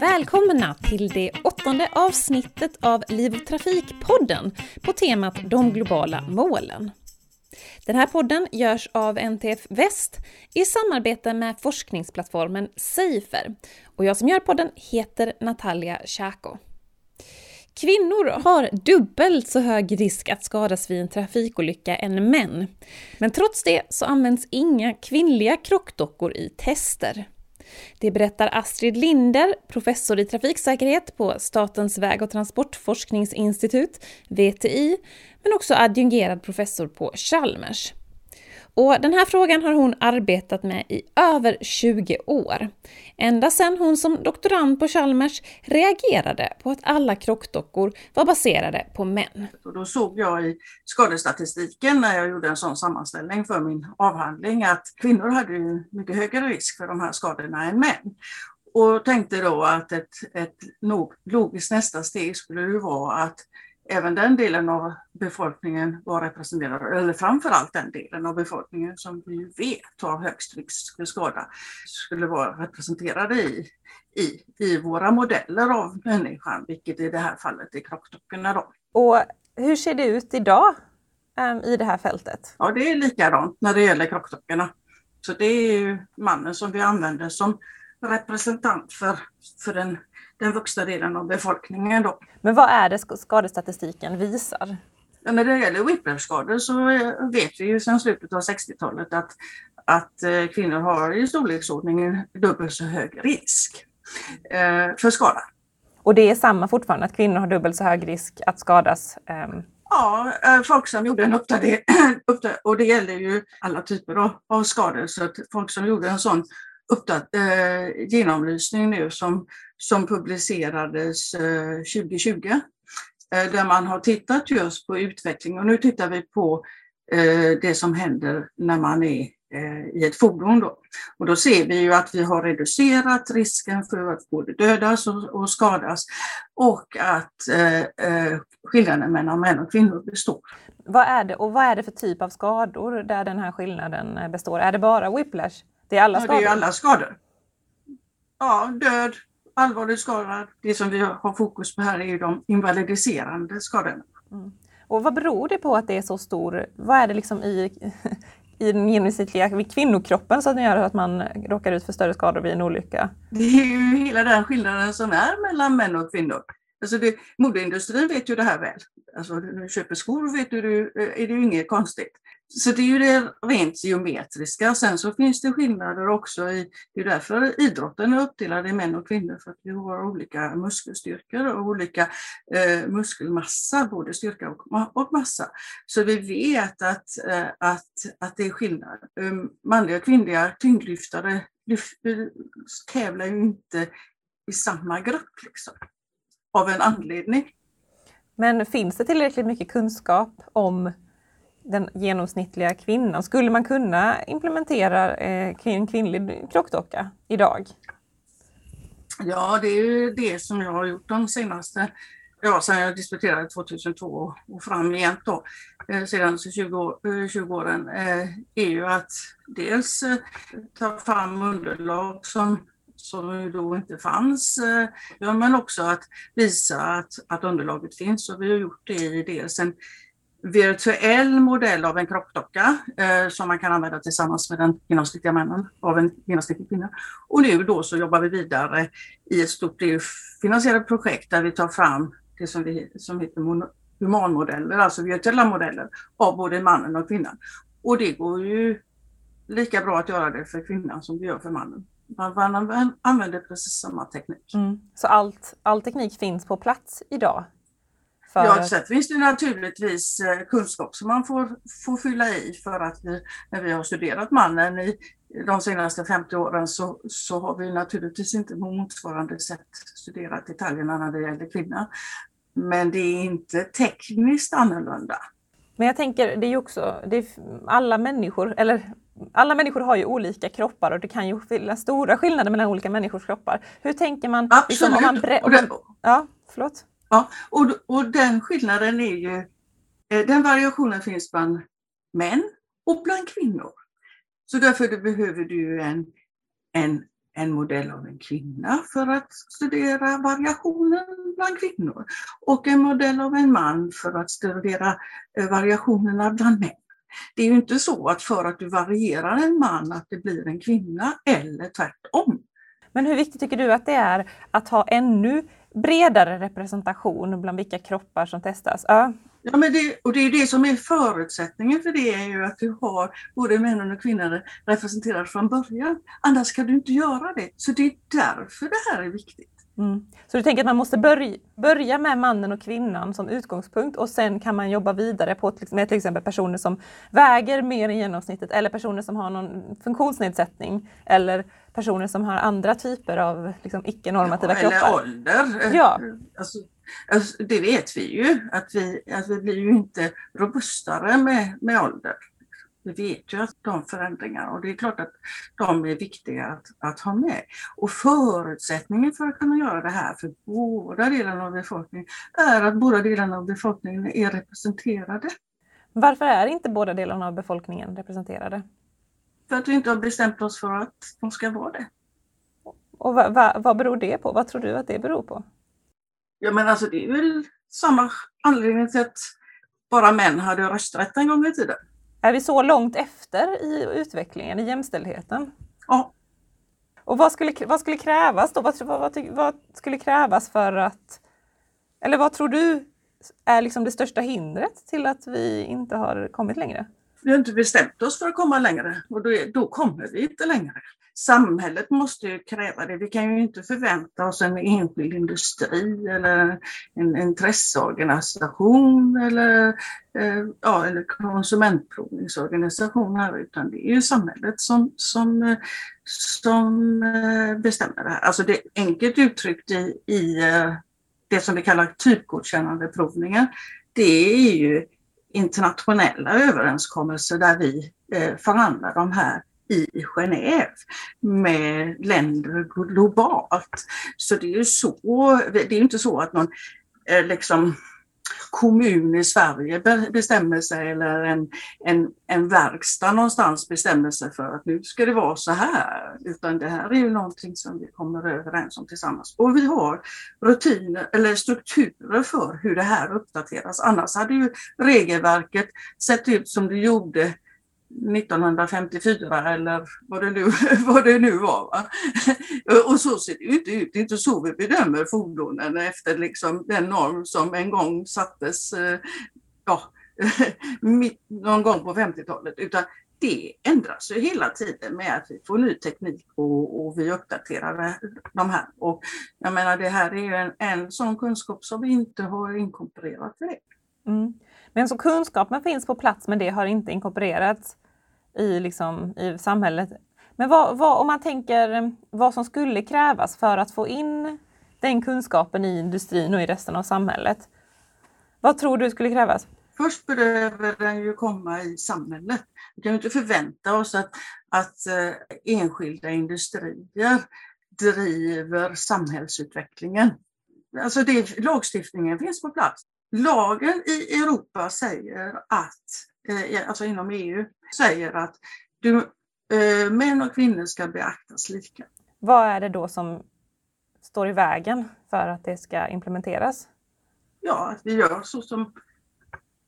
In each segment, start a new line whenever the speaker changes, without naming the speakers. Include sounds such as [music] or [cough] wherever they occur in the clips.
Välkomna till det åttonde avsnittet av Liv och Trafik-podden på temat De globala målen. Den här podden görs av NTF Väst i samarbete med forskningsplattformen Safer och jag som gör podden heter Natalia Tjako. Kvinnor har dubbelt så hög risk att skadas vid en trafikolycka än män. Men trots det så används inga kvinnliga krockdockor i tester. Det berättar Astrid Linder, professor i trafiksäkerhet på Statens väg och transportforskningsinstitut, VTI, men också adjungerad professor på Chalmers. Och den här frågan har hon arbetat med i över 20 år. Ända sedan hon som doktorand på Chalmers reagerade på att alla krockdockor var baserade på män.
Och då såg jag i skadestatistiken när jag gjorde en sån sammanställning för min avhandling att kvinnor hade mycket högre risk för de här skadorna än män. Och tänkte då att ett, ett logiskt nästa steg skulle ju vara att även den delen av befolkningen var representerad, eller framförallt den delen av befolkningen som vi vet har högst risk för skada, skulle vara representerade i, i, i våra modeller av människan, vilket i det här fallet är krockdockorna. Då.
Och hur ser det ut idag um, i det här fältet?
Ja, det är likadant när det gäller krockdockorna. Så det är ju mannen som vi använder som representant för, för den den vuxna delen av befolkningen. Då.
Men vad är det skadestatistiken visar?
Ja, när det gäller whiplashskador så eh, vet vi ju sedan slutet av 60-talet att, att eh, kvinnor har i storleksordningen dubbelt så hög risk eh, för skada.
Och det är samma fortfarande, att kvinnor har dubbelt så hög risk att skadas?
Um... Ja, folk som gjorde en uppdatering, [clears throat] och det gäller ju alla typer av, av skador, så att folk som gjorde en sån uppdat, eh, genomlysning nu som, som publicerades eh, 2020 eh, där man har tittat just på utveckling och nu tittar vi på eh, det som händer när man är eh, i ett fordon. Då. Och då ser vi ju att vi har reducerat risken för att både dödas och, och skadas och att eh, skillnaden mellan män och kvinnor består.
Vad är det och vad är det för typ av skador där den här skillnaden består? Är det bara whiplash? Det är alla skador?
Ja, det är alla skador. Ja, död, allvarligt skadad. Det som vi har fokus på här är ju de invalidiserande skadorna. Mm.
Och vad beror det på att det är så stor, vad är det liksom i, [laughs] i den genomsnittliga kvinnokroppen som gör att man råkar ut för större skador vid en olycka?
Det är ju hela den skillnaden som är mellan män och kvinnor. Alltså det, modeindustrin vet ju det här väl. Alltså när du köper skor vet du, är det ju inget konstigt. Så det är ju det rent geometriska. Sen så finns det skillnader också i, det är därför idrotten är uppdelad i män och kvinnor, för att vi har olika muskelstyrkor och olika eh, muskelmassa, både styrka och, och massa. Så vi vet att, eh, att, att det är skillnad. Eh, manliga och kvinnliga tyngdlyftare lyft, tävlar ju inte i samma grupp liksom, av en anledning.
Men finns det tillräckligt mycket kunskap om den genomsnittliga kvinnan. Skulle man kunna implementera eh, en kvinnlig krockdocka idag?
Ja, det är ju det som jag har gjort de senaste, ja sedan jag disputerade 2002 och framgent då, eh, senaste 20, år, 20 åren, eh, är ju att dels eh, ta fram underlag som som då inte fanns, eh, men också att visa att, att underlaget finns. Och vi har gjort det i dels en virtuell modell av en kroppdocka eh, som man kan använda tillsammans med den genomsnittliga mannen av en genomsnittlig kvinna. Och nu då så jobbar vi vidare i ett stort finansierat projekt där vi tar fram det som, vi, som heter humanmodeller, alltså virtuella modeller av både mannen och kvinnan. Och det går ju lika bra att göra det för kvinnan som det gör för mannen. Man använder precis samma teknik. Mm.
Så allt, all teknik finns på plats idag
för... Ja, sen finns det naturligtvis eh, kunskap som man får, får fylla i för att vi, när vi har studerat mannen i de senaste 50 åren så, så har vi naturligtvis inte på motsvarande sätt studerat detaljerna när det gäller kvinnor. Men det är inte tekniskt annorlunda.
Men jag tänker, det är ju också, det är, alla människor, eller alla människor har ju olika kroppar och det kan ju finnas stora skillnader mellan olika människors kroppar. Hur tänker man?
Absolut. Liksom, om man om man,
ja, förlåt?
Ja, och, och den skillnaden är ju, eh, den variationen finns bland män och bland kvinnor. Så därför behöver du en, en, en modell av en kvinna för att studera variationen bland kvinnor och en modell av en man för att studera eh, variationerna bland män. Det är ju inte så att för att du varierar en man att det blir en kvinna eller tvärtom.
Men hur viktigt tycker du att det är att ha ännu bredare representation bland vilka kroppar som testas? Ja.
Ja, men det, och det är det som är förutsättningen för det är ju att du har både män och kvinnor representerade från början. Annars kan du inte göra det. Så det är därför det här är viktigt.
Mm. Så du tänker att man måste börja, börja med mannen och kvinnan som utgångspunkt och sen kan man jobba vidare på, med till exempel personer som väger mer än genomsnittet eller personer som har någon funktionsnedsättning eller personer som har andra typer av liksom, icke-normativa
ja,
kroppar.
Eller ålder.
Ja.
Alltså, alltså, det vet vi ju, att vi, att vi blir ju inte robustare med, med ålder. Vi vet ju att de förändringarna och det är klart att de är viktiga att, att ha med. Och förutsättningen för att kunna göra det här för båda delarna av befolkningen är att båda delarna av befolkningen är representerade.
Varför är inte båda delarna av befolkningen representerade?
För att vi inte har bestämt oss för att de ska vara det.
Och vad, vad, vad beror det på? Vad tror du att det beror på?
Ja men alltså det är väl samma anledning till att bara män hade rösträtt en gång i tiden.
Är vi så långt efter i utvecklingen, i jämställdheten?
Ja.
Och vad skulle, vad skulle krävas då? Vad, vad, vad, skulle krävas för att... Eller vad tror du är liksom det största hindret till att vi inte har kommit längre?
Vi har inte bestämt oss för att komma längre och då, då kommer vi inte längre. Samhället måste ju kräva det. Vi kan ju inte förvänta oss en enskild industri eller en intresseorganisation eller, eh, ja, eller konsumentprovningsorganisation här utan det är ju samhället som, som, som eh, bestämmer det här. Alltså det är enkelt uttryckt i, i eh, det som vi kallar typgodkännande provningar. Det är ju internationella överenskommelser där vi eh, förhandlar de här i Genève med länder globalt. Så det är ju så, det är inte så att någon eh, liksom kommun i Sverige bestämmer sig eller en, en, en verkstad någonstans bestämmer sig för att nu ska det vara så här. Utan det här är ju någonting som vi kommer överens om tillsammans. Och vi har rutiner eller strukturer för hur det här uppdateras. Annars hade ju regelverket sett ut som det gjorde 1954 eller vad det nu, [laughs] vad det nu var. Va? [laughs] Och så ser det ju inte ut. Det är inte så vi bedömer fordonen efter liksom den norm som en gång sattes eh, ja, [laughs] mitt, någon gång på 50-talet. Utan det ändras ju hela tiden med att vi får ny teknik och, och vi uppdaterar de här. Och jag menar det här är ju en, en sån kunskap som vi inte har inkorporerat direkt.
Mm. Men så kunskapen finns på plats men det har inte inkorporerats i, liksom, i samhället. Men vad, vad, om man tänker vad som skulle krävas för att få in den kunskapen i industrin och i resten av samhället. Vad tror du skulle krävas?
Först behöver den ju komma i samhället. Vi kan ju inte förvänta oss att, att eh, enskilda industrier driver samhällsutvecklingen. Alltså det, lagstiftningen finns på plats. Lagen i Europa säger att, eh, alltså inom EU, säger att du, eh, män och kvinnor ska beaktas lika.
Vad är det då som står i vägen för att det ska implementeras?
Ja, att vi gör så som...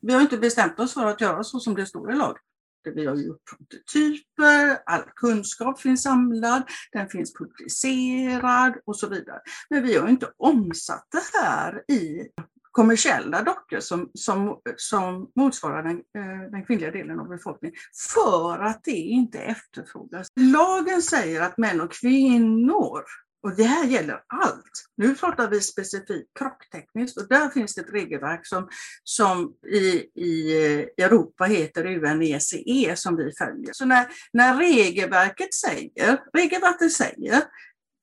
Vi har inte bestämt oss för att göra så som det står i lagen. Vi har gjort prototyper, all kunskap finns samlad, den finns publicerad och så vidare. Men vi har inte omsatt det här i kommersiella dockor som, som, som motsvarar den, eh, den kvinnliga delen av befolkningen för att det inte efterfrågas. Lagen säger att män och kvinnor och det här gäller allt. Nu pratar vi specifikt krocktekniskt och där finns det ett regelverk som, som i, i eh, Europa heter UNECE som vi följer. Så när, när regelverket säger, regelverket säger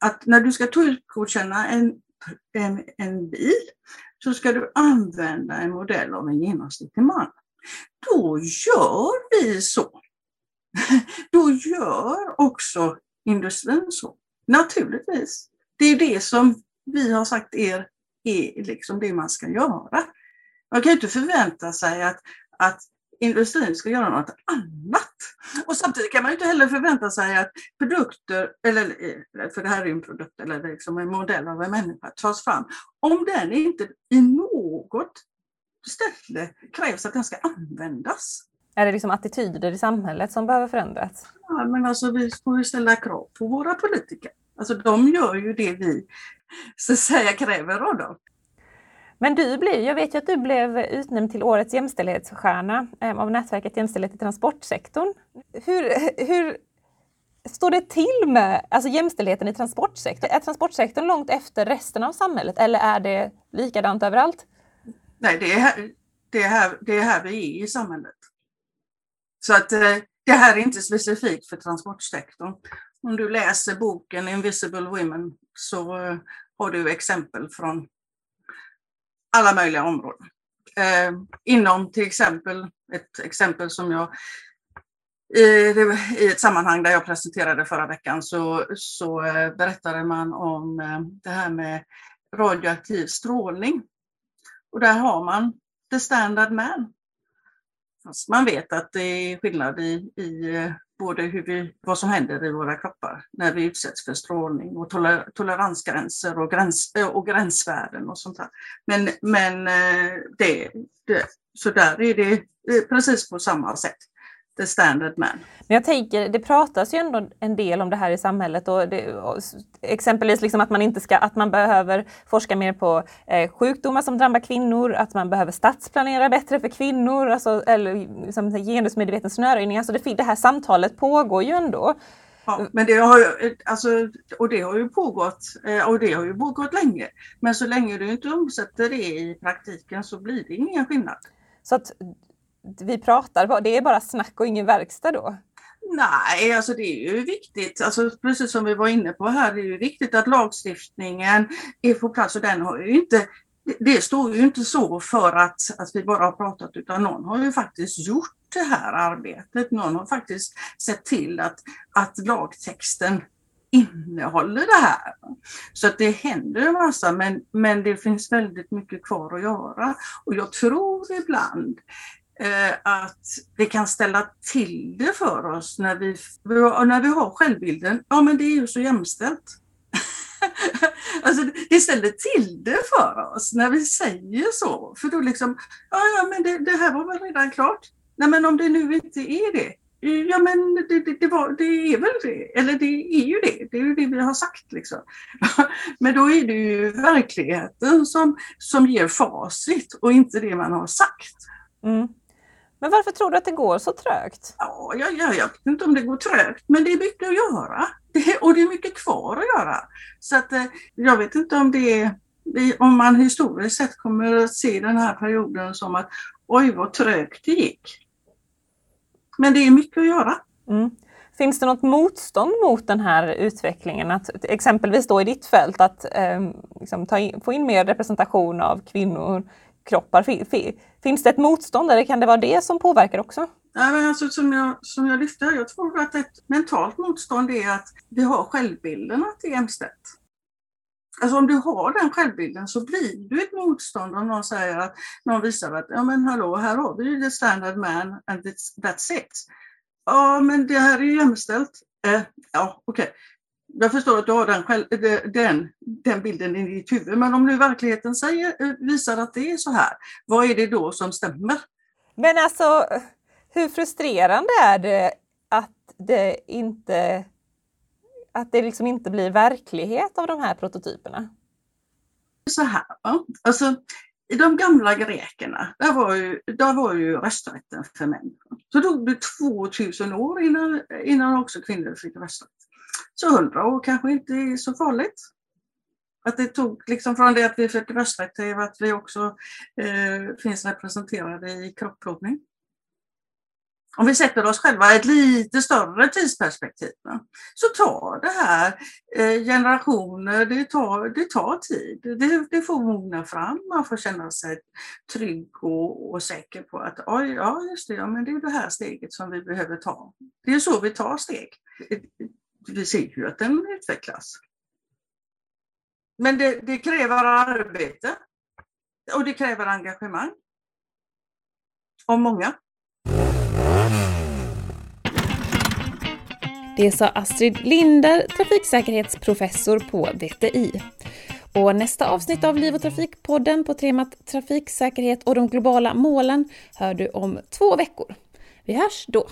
att när du ska typgodkänna en, en, en bil så ska du använda en modell av en genomsnittlig man. Då gör vi så. [laughs] Då gör också industrin så. Naturligtvis. Det är det som vi har sagt er är liksom det man ska göra. Man kan inte förvänta sig att, att industrin ska göra något annat. Och samtidigt kan man inte heller förvänta sig att produkter, eller för det här är ju en produkt eller liksom en modell av en människa, tas fram om den inte i något ställe krävs att den ska användas.
Är det liksom attityder i samhället som behöver förändras?
Ja, men alltså vi får ju ställa krav på våra politiker. Alltså de gör ju det vi så att säga kräver av dem.
Men du blev, jag vet ju att du blev utnämnd till årets jämställdhetsstjärna eh, av nätverket Jämställdhet i transportsektorn. Hur, hur står det till med alltså jämställdheten i transportsektorn? Är transportsektorn långt efter resten av samhället eller är det likadant överallt?
Nej, det är här, det är här, det är här vi är i samhället. Så att eh, det här är inte specifikt för transportsektorn. Om du läser boken Invisible Women så eh, har du exempel från alla möjliga områden. Eh, inom till exempel, ett exempel som jag i, i ett sammanhang där jag presenterade förra veckan så, så eh, berättade man om eh, det här med radioaktiv strålning. Och där har man the standard man. Fast man vet att det är skillnad i, i eh, både hur vi, vad som händer i våra kroppar när vi utsätts för strålning och toler, toleransgränser och, gräns, eh, och gränsvärden och sånt där. Men, men eh, det, det, så där är det eh, precis på samma sätt the standard man.
Men jag tänker, det pratas ju ändå en del om det här i samhället och, det, och exempelvis liksom att man inte ska, att man behöver forska mer på eh, sjukdomar som drabbar kvinnor, att man behöver stadsplanera bättre för kvinnor, alltså, eller liksom, genusmedveten snöröjning. Alltså det, det här samtalet pågår ju ändå.
Ja, men det har ju, alltså, och det har ju pågått eh, och det har ju pågått länge. Men så länge du inte omsätter det i praktiken så blir det ingen skillnad.
Så att vi pratar, det är bara snack och ingen verkstad då?
Nej, alltså det är ju viktigt, alltså precis som vi var inne på här, det är ju viktigt att lagstiftningen är på plats och den har ju inte det står ju inte så för att, att vi bara har pratat utan någon har ju faktiskt gjort det här arbetet. Någon har faktiskt sett till att, att lagtexten innehåller det här. Så att det händer en massa men, men det finns väldigt mycket kvar att göra. Och jag tror ibland Eh, att det kan ställa till det för oss när vi, när vi har självbilden. Ja, men det är ju så jämställt. [laughs] alltså, det ställer till det för oss när vi säger så. För då liksom, ja, ja men det, det här var väl redan klart. Nej, men om det nu inte är det, Ja men det, det, det, var, det är väl det, eller det är ju det, det är ju det vi har sagt. Liksom. [laughs] Men då är det ju verkligheten som, som ger facit och inte det man har sagt.
Mm. Men varför tror du att det går så trögt?
Ja, jag, jag, jag vet inte om det går trögt, men det är mycket att göra. Det, och det är mycket kvar att göra. Så att, eh, jag vet inte om det är om man historiskt sett kommer att se den här perioden som att oj vad trögt det gick. Men det är mycket att göra.
Mm. Finns det något motstånd mot den här utvecklingen? Att, exempelvis då i ditt fält att eh, liksom, in, få in mer representation av kvinnor kroppar? Finns det ett motstånd eller kan det vara det som påverkar också?
Ja, men alltså, som, jag, som jag lyfte, jag tror att ett mentalt motstånd är att vi har självbilden att det är jämställt. Alltså om du har den självbilden så blir du ett motstånd om någon säger att någon visar att ja men hallå, här har vi ju the standard man and that's it. Ja men det här är ju jämställt. Eh, ja okej, okay. Jag förstår att du har den, själv, den, den bilden i ditt huvud, men om nu verkligheten säger, eh, visar att det är så här, vad är det då som stämmer?
Men alltså, hur frustrerande är det att det inte att det liksom inte blir verklighet av de här prototyperna?
Så här, alltså i de gamla grekerna, där var ju, där var ju rösträtten för män. Så tog det 2000 år innan, innan också kvinnor fick rösträtt. Så hundra år kanske inte är så farligt. Att det tog liksom från det att vi fick rösträtt till att vi också eh, finns representerade i kroppsprovning. Om vi sätter oss själva i ett lite större tidsperspektiv så tar det här eh, generationer, det tar, det tar tid. Det, det får mogna fram, man får känna sig trygg och, och säker på att ja, just det, ja, men det är det här steget som vi behöver ta. Det är så vi tar steg vi ser ju att den utvecklas. Men det, det kräver arbete. Och det kräver engagemang. Av många.
Det sa Astrid Linder, trafiksäkerhetsprofessor på VTI. Och nästa avsnitt av Liv och Trafikpodden på temat Trafiksäkerhet och de globala målen hör du om två veckor. Vi hörs då!